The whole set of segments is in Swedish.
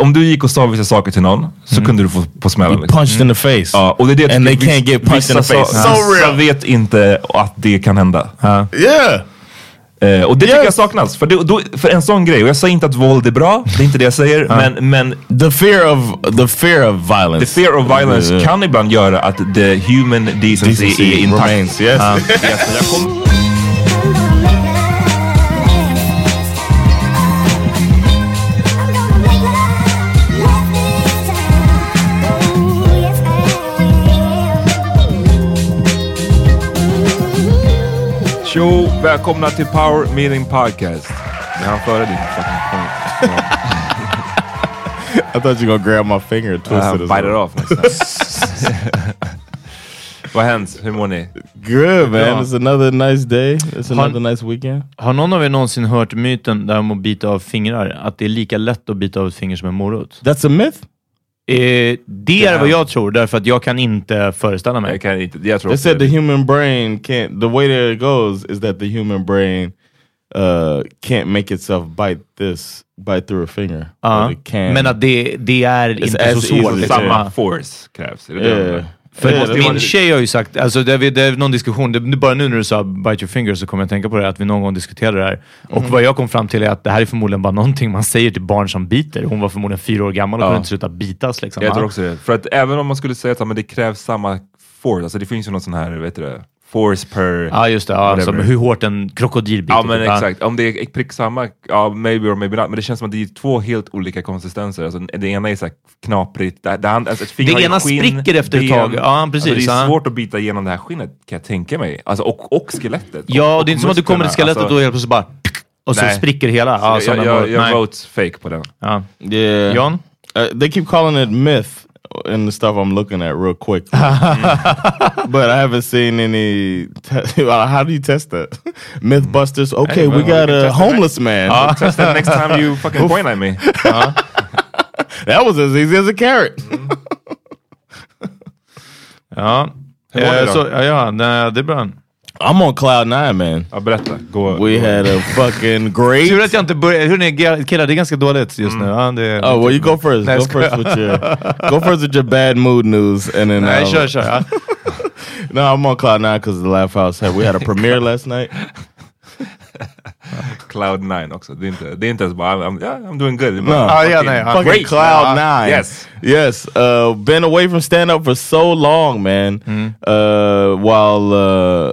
om du gick och sa vissa saker till någon så kunde du få på smällen. You punched in the face. Ja, och det är det And they tycker can't get punched in vissa the face. sa- So vissa real. vet inte att det kan hända. Yeah! Eh, och det tycker jag saknas. För, det, då, för en sån grej, och jag säger inte att våld är bra, det är inte det jag säger, men, men The fear of the fear of violence. the fear of violence Yeah. kan ibland göra att the human decency, Decency är intakt. remains, yes. Ja, yes, välkomna till Power Meeting Podcast. Jag hann före din fucking point. I thought you were gonna grab my finger and twist Uh, it. bite it off next time. Vad har hänt? Hur mår ni? Good man. Ja. It's another nice day. It's Har- another nice weekend. Har någon av er någonsin hört myten där om att bita av fingrar? Att det är lika lätt att bita av ett finger som en morot? That's a myth. Eh, det är vad jag tror, därför att jag kan inte föreställa mig. Jag kan inte, jag tror They said the human brain can't. The way that it goes is that the human brain uh, can't make itself bite this, bite through a finger. It can. Men att det, det är It's inte så svårt. easy liksom. Samma force krävs. Är det Yeah. För Yeah, min that's- tjej har ju sagt, alltså det, är- det är någon diskussion, det, bara nu när du sa bite your finger så kommer jag att tänka på det, att vi någon gång diskuterade det här. Och Mhm. vad jag kom fram till är att det här är förmodligen bara någonting man säger till barn som biter. Hon var förmodligen fyra år gammal och Ja. kunde inte sluta bitas. Liksom. Jag tror också det. För att även om man skulle säga att men det krävs samma force, alltså det finns ju någon sån här, vet du det, force per... Ja, just det. Ja, som hur hårt en krokodil biter. Ja men typ. exakt, om det är prick samma, ja maybe or maybe not, men det känns som att det är två helt olika konsistenser. Alltså, det ena är så här knaprigt, det, det, andra, alltså, Det ena skinn, spricker efter ett tag. Ja, precis, Alltså, det är ja. svårt att bita igenom det här skinnet kan jag tänka mig. Alltså, och, och skelettet. Ja, och, och det är inte som att du kommer till skelettet Alltså, och helt plötsligt bara... Och så Nej. spricker hela. Ja, jag, jag, jag nej. vote fake på den. Ja. Yeah. John? Uh, they keep calling it myth in the stuff I'm looking at real quick. but I haven't seen any. Te- How do you test that? Mythbusters. Okay, Hey, we got we a test it homeless man. Test it next time you fucking point at me. That was as easy as a carrot. Ja. Hur var det Eh, då? så, ja, ja, det är bra. I'm on cloud nine, man. Ja, berätta. Gå, We gå. had a fucking great. Tur att jag inte började... Hörni killar, det är ganska dåligt just nu. Ja, det, Oh well, you go first. Nej, go first with your go first with your bad mood news, and then Nej, I'll- kör, kör. Ja. No, I'm on cloud nine because the Laugh House had we had a premiere last night. Cloud 9 också. Det är inte, det är inte ens bara I'm, I'm, yeah, I'm doing good. No, bara, Ah, fucking nej, fucking great. cloud Ja, nine. Yes. Yes, uh, been away from stand up for so long, man. Uh, while uh,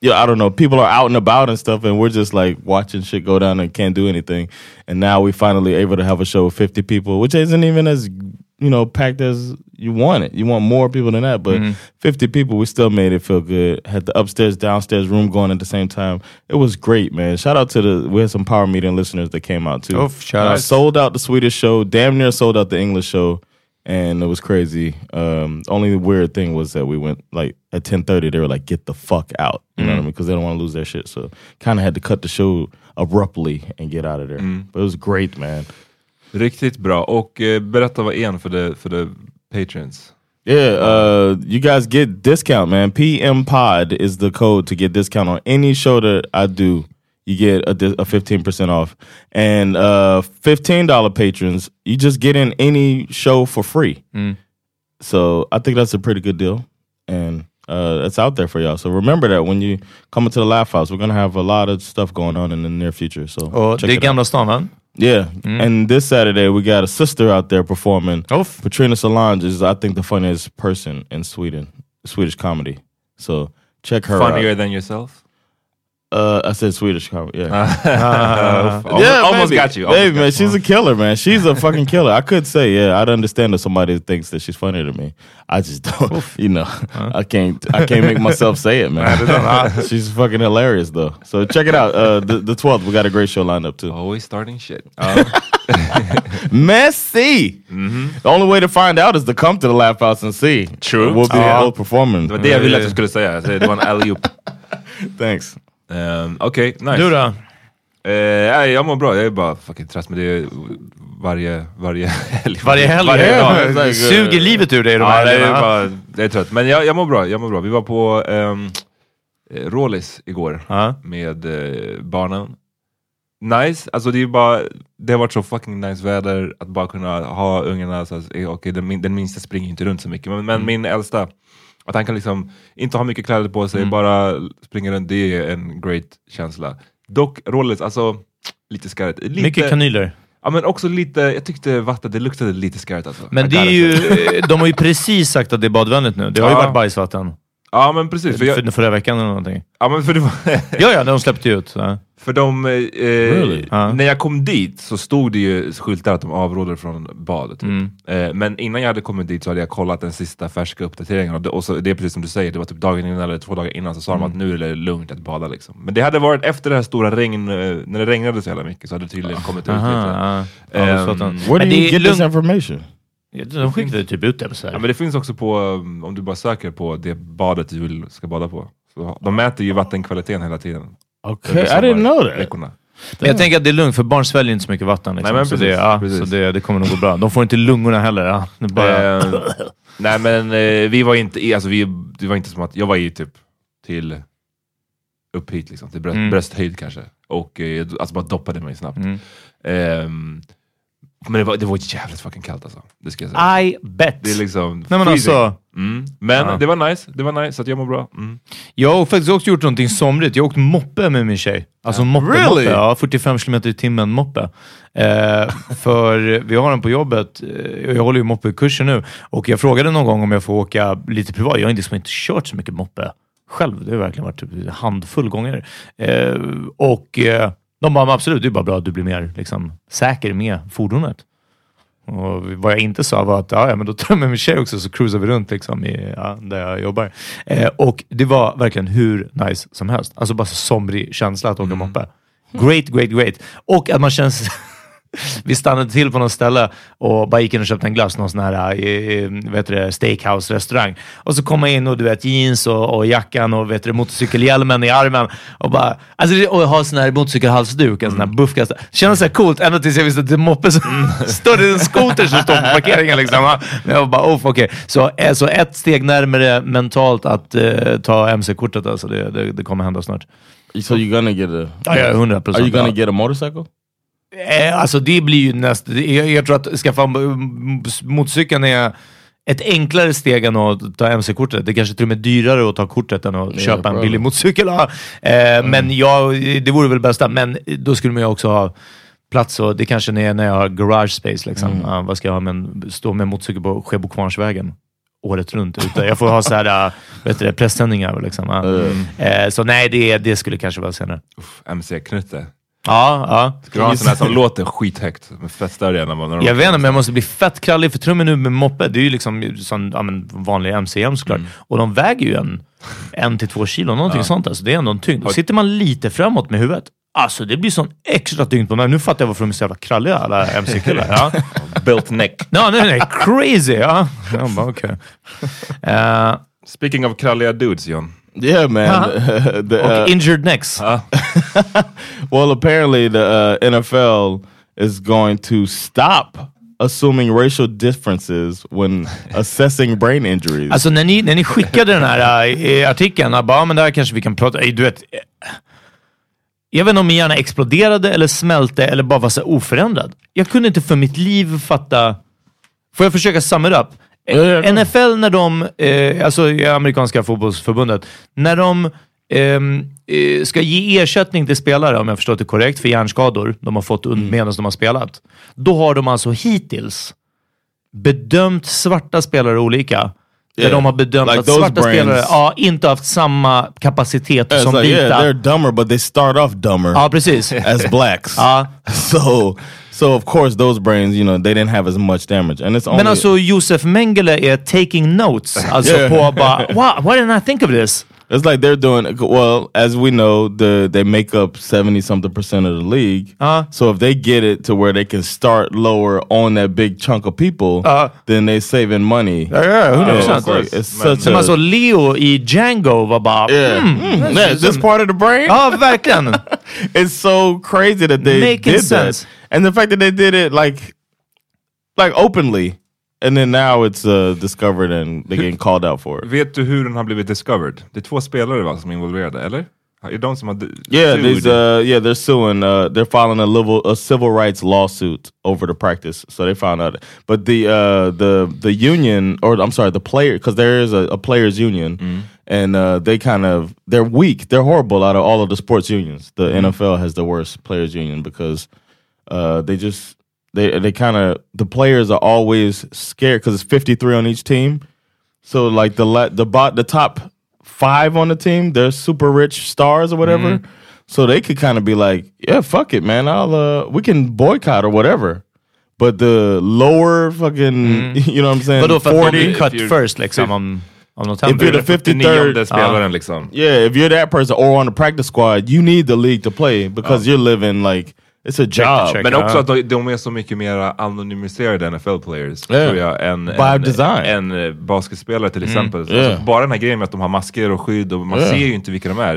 yeah, I don't know, people are out and about and stuff, and we're just like watching shit go down and can't do anything. And now we finally able to have a show with fifty people, which isn't even as you know packed as you want it. You want more people than that, but mm-hmm. fifty people, we still made it feel good. Had the upstairs downstairs room going at the same time. It was great, man. Shout out to the we had some power meeting listeners that came out too. Oh, Oof, shout out. sold out the Swedish show, damn near sold out the English show, and it was crazy. Um, only weird thing was that we went like at ten thirty. They were like, "Get the fuck out," you know what I mean? Because they don't want to lose their shit. So kind of had to cut the show abruptly and get out of there. But it was great, man. Riktigt bra. Och eh, berätta vad en för the, för the patrons. Yeah, uh, you guys get discount, man. PM Pod is the code to get discount on any show that I do. You get a a fifteen percent off, and uh, fifteen dollar patrons, you just get in any show for free. So I think that's a pretty good deal, and uh, it's out there for y'all. So remember that when you come into the Laugh House, we're gonna have a lot of stuff going on in the near future. So Och check it. Gamla stan, va? Yeah, and this Saturday we got a sister out there performing. Oof. Patrina Solange is, I think, the funniest person in Sweden, Swedish comedy. So check her Funnier out. than yourself? Uh, I said Swedish comedy. Yeah, almost, yeah, almost maybe. got you. Almost Maybe, got man, she's a killer, man. She's a fucking killer. I could say, yeah, I'd understand if somebody thinks that she's funnier than me. I just don't, you know, I can't, I can't make myself say it, man. she's fucking hilarious though. So check it out. Uh, the the twelfth, we got a great show lined up too. Always starting shit. Messy. The only way to find out is to come to the Laugh House and see. True. We'll be both performing. Det var det jag ville att du skulle säga. Det var en alley-oop. Thanks. Um, Okej, nice. Du då? Eh, nej, jag mår bra. Jag är bara fucking trött med det varje, varje helg. Varje helg? Varje dag. det suger livet ur dig de Ja, här det är, bara, det är trött. Men jag, jag mår bra. Jag mår bra. Vi var på um, Rålis igår Ja. med eh, barnen. Nice, alltså det är bara Det har varit så fucking nice väder att bara kunna ha ungarna, så att, eh, okej den, min- den minsta springer inte runt så mycket, men, Mm. men min äldsta att han kan liksom inte ha mycket kläder på sig, bara springa runt, det är en great känsla. Dock Rålis, alltså lite skarrigt. Lite, Mycket kanyler. Ja men också lite, jag tyckte vattnet, det luktade lite skarrigt alltså. Men det är ju, inte. de har ju precis sagt att det är badvänligt nu. Det har ju Ja. varit bajsvatten. Ja men precis, för, jag, För, förra veckan eller någonting. ja, men för det var Ja, ja, de släppte ju ut. Ja. För de, eh, Really? Ja. när jag kom dit så stod det ju skyltar att de avråder från bad. Typ. Mm. Eh, men innan jag hade kommit dit så hade jag kollat den sista färska uppdateringen. Och det, och så, det är precis som du säger, det var typ dagen innan eller två dagar innan så sa Mm. de att nu är det lugnt att bada. Liksom. Men det hade varit efter det här stora regn, eh, när det regnade så jävla mycket så hade det tydligen kommit ut lite. Aha, ja. Ehm, Avloppsvatten. Where do Men you get this information? Ja, De skickade typ ut det så här. Ja, men det finns också på, um, om du bara söker på det badet du vill ska bada på. Så de mäter ju vattenkvaliteten hela tiden. Under I didn't know that. sommarveckorna. Men jag tänker att det är lugnt, för barn sväljer inte så mycket vatten. Liksom. Nej, men så precis, det, ja, precis. så det, det kommer nog gå bra. De får inte lungorna heller. Ja. Bara, Eh, nej men eh, vi var inte, alltså, vi, det var inte som att, jag var ju typ till upp hit liksom, till bröst, Mm. brösthöjd kanske. Och eh, alltså bara doppade mig snabbt. Mm. Men det var, det var jävligt fucking kallt alltså. Det ska jag säga. I bet. Det är liksom Nej, men freezing. alltså, mm. Men Ja. det var nice, det var nice, så att jag mår bra. Mm. jag har faktiskt också gjort någonting somrigt. Jag har åkt moppe med min tjej. Alltså moppe, Really? moppe. Ja, 45 km i timmen moppe. Eh, för vi har den på jobbet. Eh, Jag håller ju moppekursen nu. Och jag frågade någon gång om jag får åka lite privat. Jag har liksom inte kört så mycket moppe själv. Det har verkligen varit typ en handfull gånger. Eh, och eh, de bara, "Men absolut, det är bara bra att du blir mer liksom, säker med fordonet. Och vad jag inte sa var att ja, men då tar jag med min tjej också så cruisar vi runt liksom i, ja, där jag jobbar. Eh, och det var verkligen hur nice som helst. Alltså bara så somrig känsla att åka moppe. Great, great, great. Och att man känns... Vi stannade till på något ställe och bara gick in och köpte en glass, någon sån här eh, vet du, steakhouse-restaurang. Och så kom jag in och du vet jeans och, och jackan och vet du, motorcykelhjälmen i armen och bara, alltså, och ha sån här motorcykelhalsduk, en sån här buffkast. Kändes så här coolt ända tills jag visste att det är moppe som står det en skoter som står på parkeringen. Liksom. Men jag bara, oh, okej. Så, eh, så ett steg närmare mentalt att eh, ta MC-kortet, alltså, det, det, det kommer hända snart. So you're gonna get a... Ja, ja, 100 Are you procent. gonna get a motorcycle? Eh, alltså det blir ju näst... Jag, jag tror att skaffa m- motorcykeln är ett enklare steg än att ta MC-kortet. Det kanske till och med är dyrare att ta kortet än att köpa en billig motorcykel. Ja. Eh, Men jag, det vore väl bästa. Men då skulle man ju också ha plats och det kanske är när jag har garage space. Liksom. Ja, vad ska jag ha med en, stå med en motorcykel på Skebokvarnsvägen året runt ute. Jag får ha så här, äh, vet du, det, pressändningar. Liksom. Ja. Eh, så nej, det, det skulle kanske vara senare. MC-knutte. Ja, ja. Ska du ha en sån här som låter skithögt, fett större än de- Jag vet inte, men jag måste bli fett krallig för trummen nu med moppe, det är ju liksom sån, ja, men, vanlig MCM såklart. Mm. Och de väger ju en, en till två kilo, någonting sånt. Alltså, det är ändå en tyngd. Då sitter man lite framåt med huvudet. Alltså det blir sån extra tyngd på mig. Nu fattar jag varför de är så jävla kralliga alla MC-killar. Ja. Built neck. No, nej, nej, crazy! Ja. Jag bara, okej. Eh, Speaking of kralliga dudes, John. Yeah, man. the, och uh, injured necks. well, apparently the uh, NFL is going to stop assuming racial differences when assessing brain injuries. Alltså när ni, när ni skickade den här äh, artikeln, jag bara, men det här kanske vi kan prata du vet. eh, Jag vet inte om min hjärna exploderade eller smälte eller bara var så oförändrad. Jag kunde inte för mitt liv fatta... Får jag försöka sum it up? Eh, ja, ja. NFL, när de, eh, alltså amerikanska fotbollsförbundet, när de ehm, eh, ska ge ersättning till spelare, om jag förstått det korrekt, för hjärnskador de har fått Mm. medan de har spelat. Då har de alltså hittills bedömt svarta spelare olika. Där Yeah. de har bedömt Like att svarta brains- spelare ja, inte haft samma kapacitet Yeah, som like, vita. yeah, they're dumber, but they start off dumber ja, precis. as blacks. Ja. So, so of course those brains, you know, they didn't have as much damage, and it's only Men alltså Josef Mengele är taking notes. Alltså Yeah. på bara, wow, why didn't I think of this? It's like they're doing well, as we know, the they make up seventy something percent of the league. Uh. so if they get it to where they can start lower on that big chunk of people, Uh. then they saving money. Ja, ja, 100%. Yeah, it's, like, it's Men- such Som a alltså Leo i Django var bara, yeah. mm, Mm, yeah, is this part of the brain? ja verkligen. It's so crazy that they Making did sense. that, and the fact that they did it like like openly, and then now it's uh, discovered and they're getting called out for it. Vet du hur den har blivit discovered? Det är två spelare va, som är involverade, eller? Är det de som har d- Yeah, sued? these uh yeah, they're suing uh they're filing a level a civil rights lawsuit over the practice. So they found out. But the uh the the union or I'm sorry, the player because there is a, a players union and uh they kind of they're weak. They're horrible out of all of the sports unions. The NFL has the worst players union because uh they just they they kind of the players are always scared because it's 53 on each team. So like the la- the bot the top five on the team, they're super rich stars or whatever. So they could kind of be like, yeah, fuck it, man. I'll uh, we can boycott or whatever. But the lower fucking, you know what I'm saying? Vadå för att de 40. cut if you're- first liksom om, om något If händer? you're the 53rd spelaren liksom. Yeah, if you're that person or on the practice squad, you need the league to play because you're living like it's a job. Men också att de, de är så mycket mer anonymiserade Yeah. tror jag, än, By än, design. än eh, basketspelare till exempel. Så Yeah. Alltså, bara den här grejen med att de har masker och skydd, och man Yeah. ser ju inte vilka de är.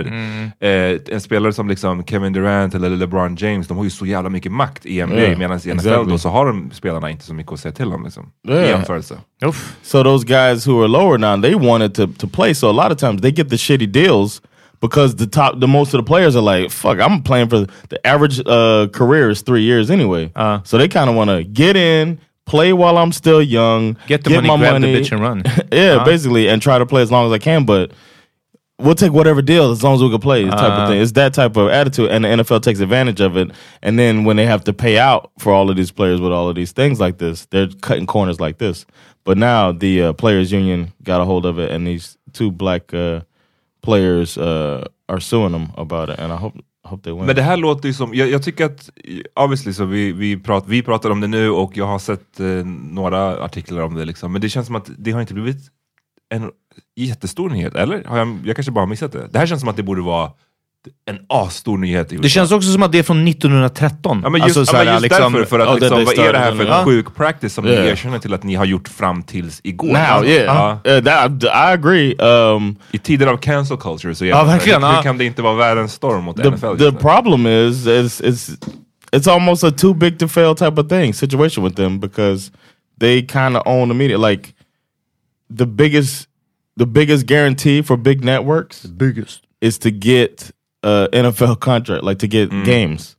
Eh, en spelare som liksom Kevin Durant eller LeBron James, de har ju så jävla mycket makt i NBA, Yeah, medan i NFL exactly. då så har de spelarna inte så mycket att säga till om. Liksom, I jämförelse. Uff. So those guys who are lower now, they wanted to to play. So a lot of times they get the shitty deals because the top, the most of the players are like, "Fuck, I'm playing for the average uh, career is three years anyway." Uh. so they kind of want to get in, play while I'm still young, Get the money, grab the bitch and run. yeah, Uh. basically, and try to play as long as I can, but. We'll take whatever deal as long as we can play, type Uh. of thing. It's that type of attitude, and the NFL takes advantage of it. And then when they have to pay out for all of these players with all of these things like this, they're cutting corners like this. But now the uh, players' union got a hold of it, and these two black uh, players uh, are suing them about it. And I hope hope they win. Men det här låter ju som, jag, jag tycker att, obviously så vi, vi, prat, vi pratar om det nu och jag har sett eh, några artiklar om det liksom, men det känns som att det har inte blivit en jättestor nyhet, eller? Har jag, jag kanske bara har missat det. Det här känns som att det borde vara en asstor nyhet i USA. Det känns också som att det är från 1913. Ja men just, Alltså, så ja, här, men just liksom- därför, för att Ja, liksom, vad är det här för sjuk practice som Yeah. ni erkänner till att ni har gjort fram tills igår? Now, yeah, Ja. Uh, that, I agree. Um, I tider av cancel culture så Ja, det- verkligen, hur kan det inte vara världens storm mot the NFL? the problem is, is it's it's almost a too big to fail type of thing situation with them because they kind of own the media. Like the biggest the biggest guarantee for big networks biggest. is to get a NFL contract, like to get Mm. games.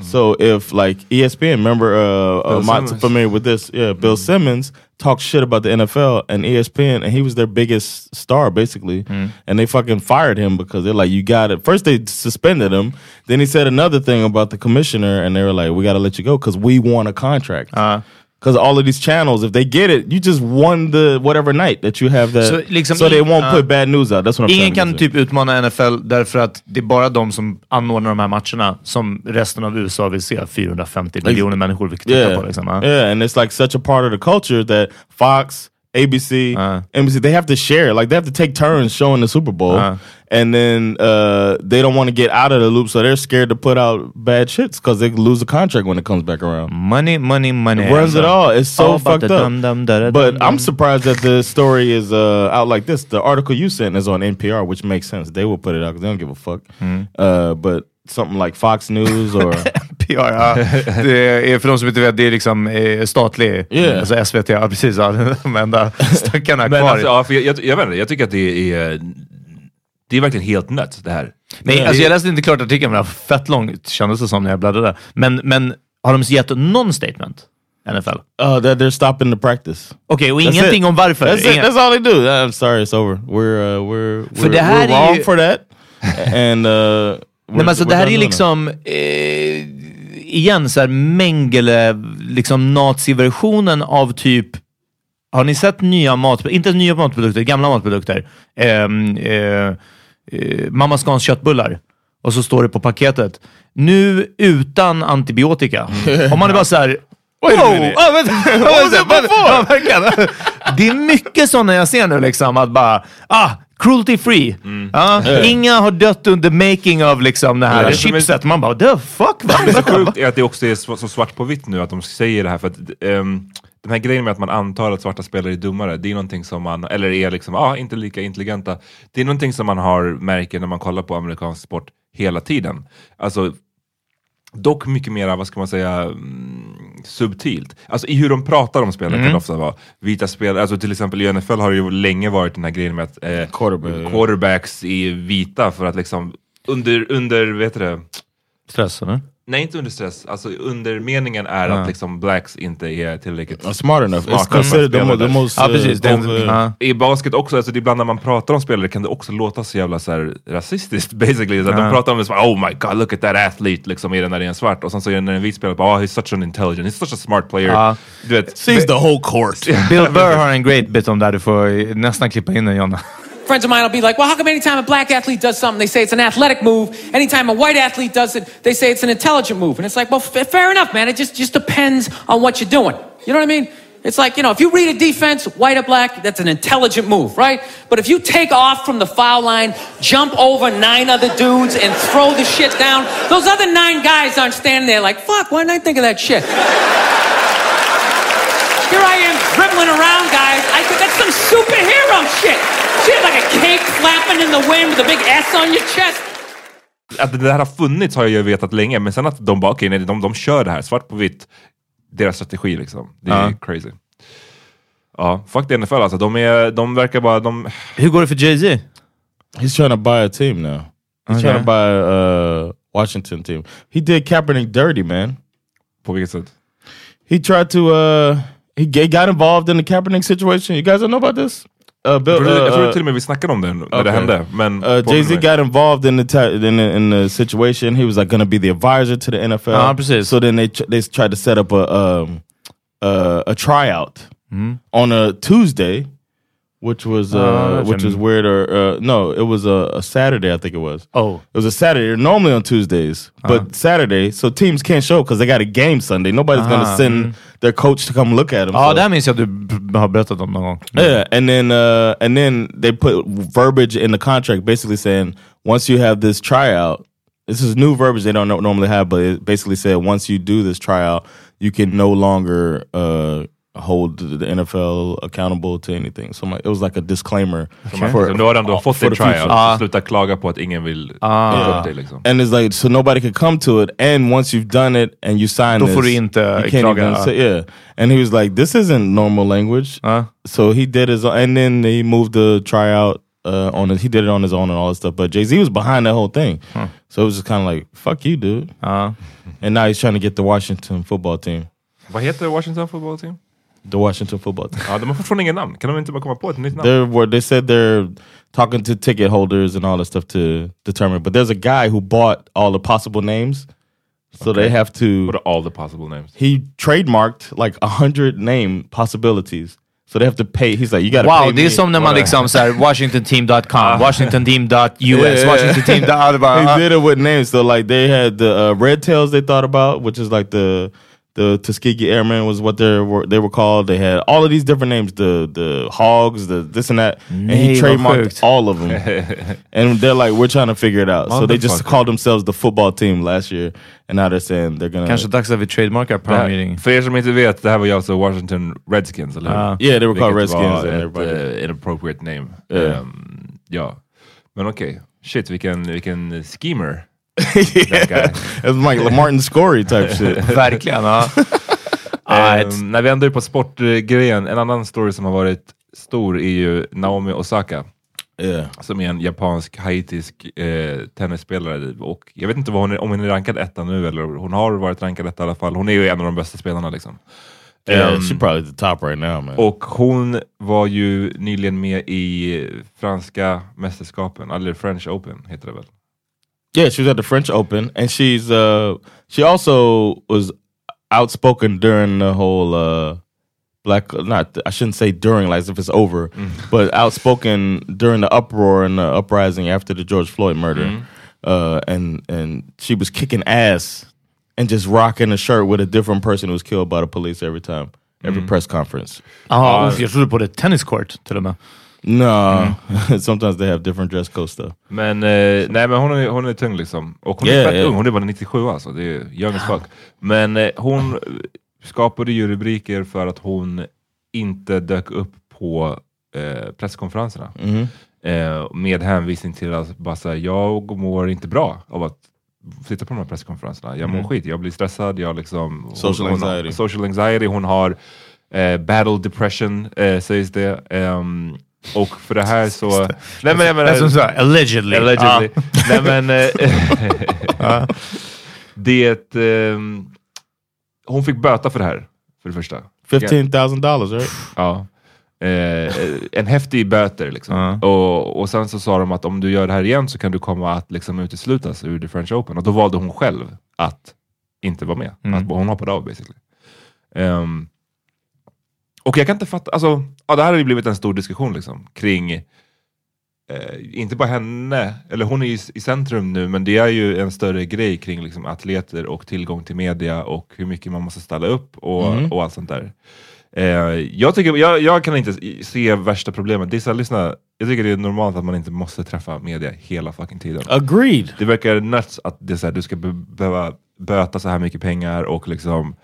So if like ESPN, remember uh, uh Mm. familiar with this, yeah, Bill Simmons talked shit about the NFL and ESPN, and he was their biggest star basically, Mm. and they fucking fired him because they're like, you got it. First they suspended him, then he said another thing about the commissioner, and they were like, we got to let you go because we want a contract. Uh. Because all of these channels, if they get it, you just won the whatever night that you have that. Så liksom so they won't ja. put bad news out. That's what I'm Ingen kan typ utmana NFL därför att det är bara de som anordnar de här matcherna som resten av USA vill se. 450 miljoner människor vill titta yeah. på. Liksom, ja. Yeah, and it's like such a part of the culture that Fox, ABC, Uh. NBC, they have to share. Like they have to take turns showing the Super Bowl, Uh. And then uh, they don't want to get out of the loop, so they're scared to put out bad shits because they lose a contract when it comes back around. Money, money, money. It runs it all. It's so All fucked up. dum dum da da but dum dum. I'm surprised that the story is uh, out like this. The article you sent is on NPR, which makes sense. They will put it out because they don't give a fuck. Mm. Uh, but something like Fox News or PR, ja. Det är, för de som inte vet, det är liksom eh, statlig, Yeah. alltså SVT, ja precis. Ja, de enda stackarna Men kvar. alltså, ja, för jag, jag, jag vet inte, jag tycker att det är... Det är verkligen helt nuts det här. Nej, alltså jag läste inte klart artikeln, men det var fett långt kändes det som när jag bladdrade. Men, men har de gett någon statement? NFL? uh, that they're stopping the practice. Okej, och That's ingenting it. om varför? That's it. Inga- That's all they do. I'm sorry, it's over. We're uh, we're För we're, det här we're är wrong ju- for that. And uh, Nej, men alltså, det här är liksom, eh, igen, så här Mengele, liksom naziversionen av typ, har ni sett nya matprodukter, inte nya matprodukter, gamla matprodukter? Ehm, eh, eh, Mamma Scans köttbullar. Och så står det på paketet, nu utan antibiotika. Om man är bara så här, wow, ja, verkligen. Det är mycket sådana jag ser nu, liksom, att bara, ah, cruelty free. Ja, Inga har dött under making of liksom det här Ja, det som är- chipset. Man bara, the fuck? Det är så Vad? sjukt är att det också är så, svart på vitt nu att de säger det här. För att, ehm, den här grejen med att man antar att svarta spelare är dummare, det är någonting som man, eller är liksom, ah, inte lika intelligenta. Det är någonting som man har märker när man kollar på amerikansk sport hela tiden. Alltså, dock mycket mer, vad ska man säga, mm, subtilt. Alltså i hur de pratar om spelare kan det ofta vara. Vita spelare, alltså till exempel i NFL har det ju länge varit den här grejen med att eh, Quarterback. quarterbacks är vita för att liksom under, under, vet du det? Stress, eller? Nej, inte under stress. Alltså undermeningen är att liksom blacks inte är tillräckligt Uh, smart enough. It's smarta att considered the, the most. Ja, uh, precis. Over- ja. I basket också, alltså ibland när man pratar om spelare kan det också låta så jävla så här, rasistiskt basically. Så att De pratar om det som oh my god, look at that athlete, liksom är det när det är en svart. Och sen så är det när en vit spelare oh he's such an intelligent, he's such a smart player. Ja. Du vet, Sees the whole court. Bill Burr har en great bit om det här. Du får nästan klippa in den, Jonna. Friends of mine will be like, well, how come anytime a black athlete does something, they say it's an athletic move. Anytime a white athlete does it, they say it's an intelligent move. And it's like, well, f- fair enough, man. It just, just depends on what you're doing. You know what I mean? It's like, you know, if you read a defense, white or black, that's an intelligent move, right? But if you take off from the foul line, jump over nine other dudes, and throw the shit down, those other nine guys aren't standing there like, fuck, why didn't I think of that shit? Here I am dribbling around, guys. I think that's some superhero shit. Shit like a cape flapping in the wind with a big S on your chest. att det där har funnits har jag ju vetat länge, men sen att de bara okej, nej, de, de kör det här svart på vitt. Deras strategi liksom. Det är Ja. crazy. Ja, fuck the NFL alltså. De, är, de verkar bara... De, Hur går det för Jay-Z? He's trying to buy a team now. He's trying to buy a uh, Washington team. He did Kaepernick dirty, man. på vilket sätt? He tried to. Uh, he got involved in the Kaepernick situation. You guys don't know about this? Uh, Bill, Jag tror, jag tror uh, till och med vi snackade om det när det Okay. hände. Men Uh, Jay Z got involved in the ta- in the, in the situation. He was like going to be the advisor to the NFL. Ah, precis. So then they they tried to set up a um, uh, a tryout Mm-hmm. on a Tuesday which was Uh, uh, which a- is weird. Or uh, no, it was a, a Saturday. I think it was. Oh. It was a Saturday. Normally on Tuesdays, but Saturday, so teams can't show because they got a game Sunday. Nobody's gonna Ah, send their coach to come look at them. Ja, so. det här minns jag att du har berättat om någon gång. Yeah, and then uh, and then they put verbiage in the contract, basically saying once you have this tryout, this is new verbiage they don't normally have, but it basically said once you do this tryout, you can no longer uh, hold the the NFL accountable to anything. So I'm it was like a disclaimer. For, så nu har du ändå fått for en the future. tryout, så sluta klaga på att ingen vill Ah. plocka upp dig liksom. And it's like so nobody could come to it. And once you've done it and you sign Då this, får du inte you can't klaga. even say yeah. And he was like, "This isn't normal language." Ja. So he did his, and then he moved the tryout uh, on it. He did it on his own and all that stuff. But Jay Z was behind that whole thing, so it was just kind of like, "Fuck you, dude." Ja. And now he's trying to get the Washington football team. Vad heter Washington football team? The Washington football team. Ja, de har fortfarande ingen namn. Kan de inte bara komma på ett nytt namn? They're where they said they're talking to ticket holders and all that stuff to determine. But there's a guy who bought all the possible names, so they have to. What are all the possible names? he trademarked like a hundred name possibilities. So they have to pay. He's like, you got to pay Wow, det är me. som när man liksom såhär washingtonteam.com, washingtonteam.us, Yeah. washingtonteam... Ja, det he did it with names. So like they had the uh, red tails they thought about, which is like the the Tuskegee Airmen was what they were they were called. They had all of these different names, the the hogs, the this and that, and he trademarked all of them. and they're like, we're trying to figure it out. So they just called themselves the football team last year, and now they're saying they're gonna. Kanske dags att vi trademarkar Det här, Power Meeting. för er som inte vet, det här var ju alltså Washington Redskins, eller hur? Ah. Yeah, they were called Redskins var and ett everybody. uh, inappropriate name. Yeah. Um, ja, men okej. Shit, vilken, vilken schemer. Yeah, like Martin Scory type shit. Verkligen. Ja. Um, när vi ändå är på sportgrejen, en annan story som har varit stor är ju Naomi Osaka. Yeah. Som är en japansk, haitisk eh, tennisspelare. Och jag vet inte vad hon är, om hon är rankad etta nu, eller hon har varit rankad etta i alla fall. Hon är ju en av de bästa spelarna liksom. Yeah, Um, she's probably the top right now, man. Och hon var ju nyligen med i franska mästerskapen, eller French Open heter det väl? Yeah, she was at the French Open, and she's uh she also was outspoken during the whole uh black not I shouldn't say during like as if it's over, but outspoken during the uproar and the uprising after the George Floyd murder. Uh and and she was kicking ass and just rocking a shirt with a different person who was killed by the police every time. Every press conference. Ja, uff, jag trodde på det. Tennis court till och med. No, sometimes they have different dress code stuff. Men, eh, nej, men hon, är, hon är tung liksom. Och hon är Yeah, fett yeah. ung, hon är bara 97 alltså. Det är young as fuck. Men eh, hon skapade ju rubriker för att hon inte dök upp på eh, presskonferenserna. Mhm. Eh, med hänvisning till att bara säga, jag mår inte bra av att sitta på de här presskonferenserna. Jag mår Mm. skit, jag blir stressad, jag liksom... Social hon, hon, anxiety. Social anxiety, hon har eh, battle depression, eh, sägs det. Ehm, och för det här så... nej, men, jag menar- Det är som såhär, allegedly. Allegedly. Ja. Nej men... eh, det... ehm, hon fick böta för det här, för det första. Fifteen thousand dollars, right? Ja. Eh, en häftig böter liksom. Ja. Och, och sen så sa de att om du gör det här igen så kan du komma att liksom uteslutas ur the French Open. Och då valde hon själv att inte vara med. Mm. Att hon hoppade av basically. Ehm, och jag kan inte fatta, alltså, ja, det här har ju blivit en stor diskussion liksom, kring eh, inte bara henne, eller hon är ju i centrum nu, men det är ju en större grej kring liksom, atleter och tillgång till media och hur mycket man måste ställa upp och, Mm. och allt sånt där. Eh, jag, tycker, jag, jag kan inte se värsta problemet. Dissa, lyssna, jag tycker det är normalt att man inte måste träffa media hela fucking tiden. Agreed. Det verkar nuts att det är så här, du ska be behöva böta så här mycket pengar och liksom...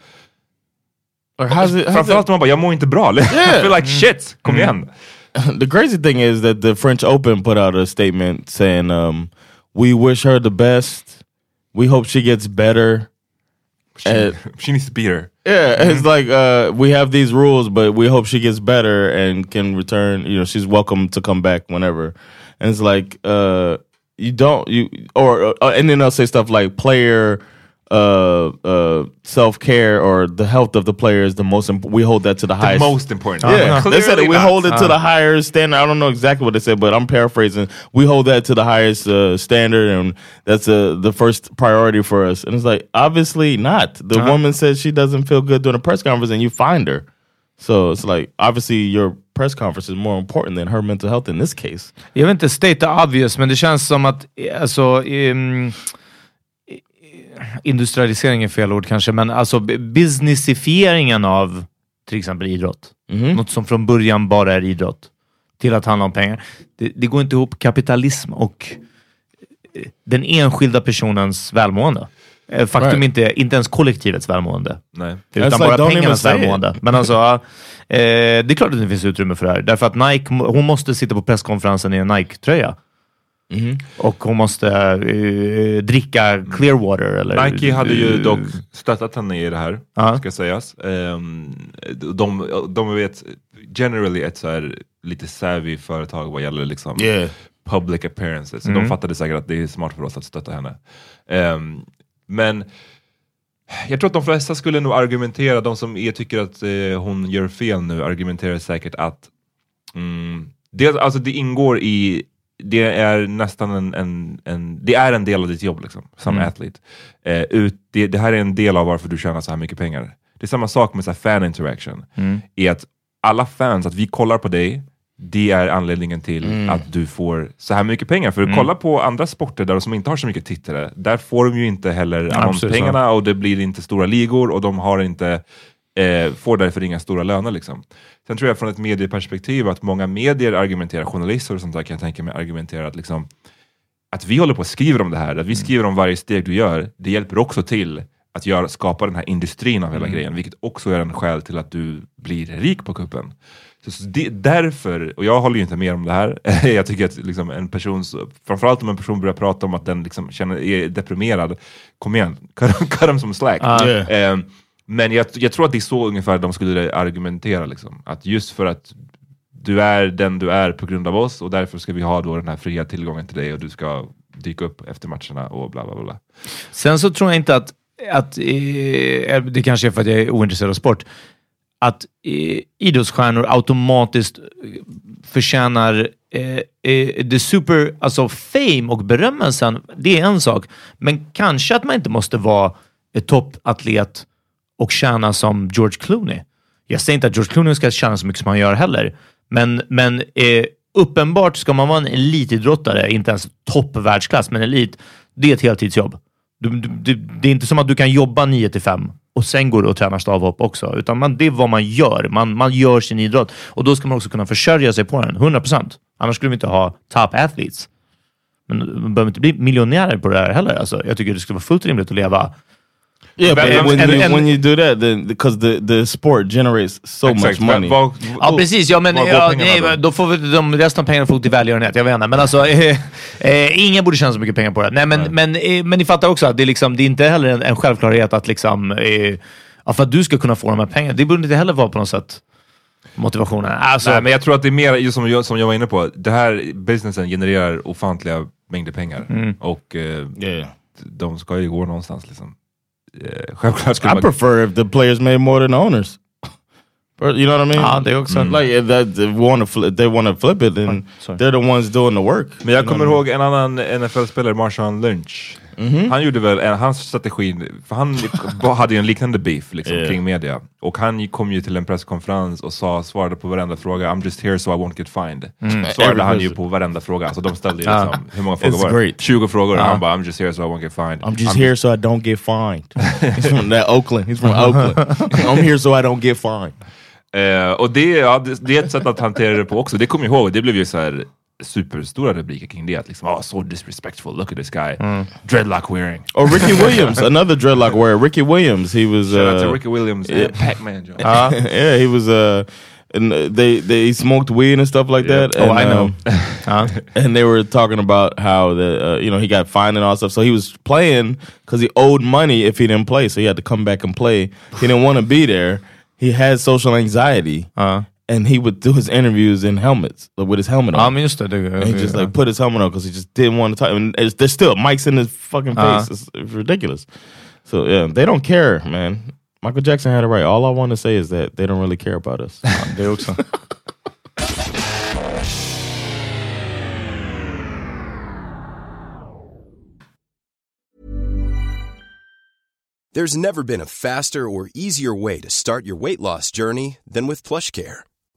Or how's it, how's Framförallt man bara, jag mår inte bra. I feel like shit, kom igen. the crazy thing is that the French Open put out a statement saying, um, "We wish her the best. We hope she gets better." She, she needs to be here. Yeah, it's like uh, we have these rules, but we hope she gets better and can return. You know, she's welcome to come back whenever. And it's like uh, you don't you or uh, and then they'll say stuff like player uh, uh, self care or the health of the player is the most. Imp- we hold that to the, The highest. most important. Yeah, they said that we Clearly hold it not. to the higher standard. I don't know exactly what they said, but I'm paraphrasing. We hold that to the highest uh, standard, and that's uh, the first priority for us. And it's like, obviously not. The woman says she doesn't feel good during a press conference, and you find her. So it's like obviously your press conference is more important than her mental health in this case. Jag vet inte, state the obvious, men det känns som att alltså, um, industrialisering är fel ord kanske, men alltså businessifieringen av till exempel idrott. Mhm. Något som från början bara är idrott. Till att handla om pengar. Det, det går inte ihop kapitalism och eh, den enskilda personens välmående. Eh, Faktum Right. inte, inte ens kollektivets välmående. Nej. Utan That's bara like, pengarnas välmående. Men alltså, eh, det är klart att det finns utrymme för det här. Därför att Nike, hon måste sitta på presskonferensen i en Nike-tröja. Mm-hmm. Och hon måste eh, dricka Clearwater. Eller, Nike hade ju eh, dock stöttat henne i det här, Ja. ska sägas. Ehm, de, de vet generally ett så här lite savvy företag vad gäller liksom Yeah. public appearances. Så Mm. De fattade säkert att det är smart för oss att stötta henne. Ehm, men jag tror att de flesta skulle nog argumentera, de som är, tycker att eh, hon gör fel nu, argumenterar säkert att mm, det, alltså det ingår i det är nästan en, en, en, det är en del av ditt jobb liksom, som Mm. athlete. Eh, ut, det, det här är en del av varför du tjänar så här mycket pengar. Det är samma sak med så här fan interaction. Mm. Är att alla fans, att vi kollar på dig, det är anledningen till Mm. att du får så här mycket pengar. För kolla på andra sporter där som inte har så mycket tittare, där får de ju inte heller annonspengarna och det blir inte stora ligor och de har inte, eh, får därför inga stora löner. Liksom. Sen tror jag från ett medieperspektiv att många medier argumenterar, journalister och sånt där kan jag tänka mig argumenterar att liksom, att vi håller på och skriver om det här, att vi skriver om varje steg du gör, det hjälper också till att göra, skapa den här industrin av hela grejen, vilket också är en skäl till att du blir rik på kuppen. Så, så det, därför, och jag håller ju inte med om det här, jag tycker att liksom en person, framförallt om en person börjar prata om att den liksom känner, är deprimerad, kom igen, cut, them- cut them some slack. Yeah. Ehm, men jag, jag tror att det är så ungefär de skulle argumentera, liksom. att just för att du är den du är på grund av oss och därför ska vi ha då den här fria tillgången till dig och du ska dyka upp efter matcherna och bla bla bla. Sen så tror jag inte att, att eh, eh, det kanske är för att jag är ointresserad av sport, att eh, idrottsstjärnor automatiskt förtjänar eh, eh, the super, alltså fame och berömmelsen. Det är en sak, men kanske att man inte måste vara toppatlet och tjäna som George Clooney. Jag säger inte att George Clooney ska tjäna så mycket som han gör heller, men, men eh, uppenbart ska man vara en elitidrottare, inte ens toppvärldsklass, men elit, det är ett heltidsjobb. Du, du, du, det är inte som att du kan jobba 9 till 5 och sen går du och tränar stavhopp också, utan man, det är vad man gör. Man, man gör sin idrott och då ska man också kunna försörja sig på den, 100%. Annars skulle vi inte ha top athletes. Men man behöver inte bli miljonärer på det här heller. Alltså, jag tycker det skulle vara fullt rimligt att leva Yeah, but And- when, and- you, and- when you do that, then because the, the sport generates so Exakt, much money. vad- Ja, precis. Ja, men, var ja, nej, då? då får vi, de, resten av pengarna får gå till välgörenhet. Jag vet inte. Men alltså, eh, eh, ingen borde tjäna så mycket pengar på det. Nej, men, men, eh, men ni fattar också att det är, liksom, det är inte heller en, en självklarhet att liksom, eh, för att du ska kunna få de här pengarna. Det borde inte heller vara på något sätt motivationen. Alltså, Nej, men jag tror att det är mer, just som jag, som jag var inne på, det här businessen genererar ofantliga mängder pengar. Mm. Och eh, yeah. de ska ju gå någonstans. Liksom. Eh, självklart skulle I man... prefer if the players made more than the owners. Or, You know what I mean? Ja, det också. Like if that if want to flip, they want to flip it, then sorry. they're the ones doing the work. Men jag You know kommer I ihåg en annan NFL-spelare, Marshawn Lynch. Mhm. Han gjorde väl, en, hans strategi, för han hade ju en liknande beef liksom, Yeah. kring media. Och han kom ju till en presskonferens och sa, svarade på varenda fråga, I'm just here so I won't get fined. Svarade han ju på varenda fråga, alltså de ställde ju liksom, hur många frågor var det? great. 20 frågor, och han bara, I'm just here so I won't get fined. I'm just here so I don't get fined. He's from that Oakland. He's from Oakland. I'm here so I don't get fined. Eh, och det, ja, det, det är ett sätt att hantera det på också. Det kommer jag ihåg, det blev ju så här superstora rubriker kring det. Att liksom, oh, so disrespectful, look at this guy. Dreadlock wearing. Or Ricky Williams, another dreadlock wearer. Ricky Williams, he was. Shout out to uh, Ricky Williams and Pac-Man Jones. yeah, he was. Uh, and uh, they they smoked weed and stuff like Yeah. that. Oh, I know. um, ja. and they were talking about how the uh, you know he got fined and all stuff. So he was playing because he owed money if he didn't play. So he had to come back and play. He didn't want to be there. He had social anxiety, Ja. And he would do his interviews in helmets like, with his helmet on. I'm just det. det And he just like put his helmet on because he just didn't want to talk. And it's, there's still mics in his fucking face. Uh-huh. It's, it's ridiculous. So yeah, they don't care, man. Michael Jackson had it right. All I want to say is that they don't really care about us. det också. There's never been a faster or easier way to start your weight loss journey than with PlushCare.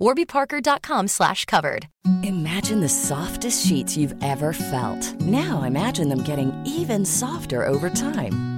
warbyparker.com slash covered. Imagine the softest sheets you've ever felt. Now imagine them getting even softer over time.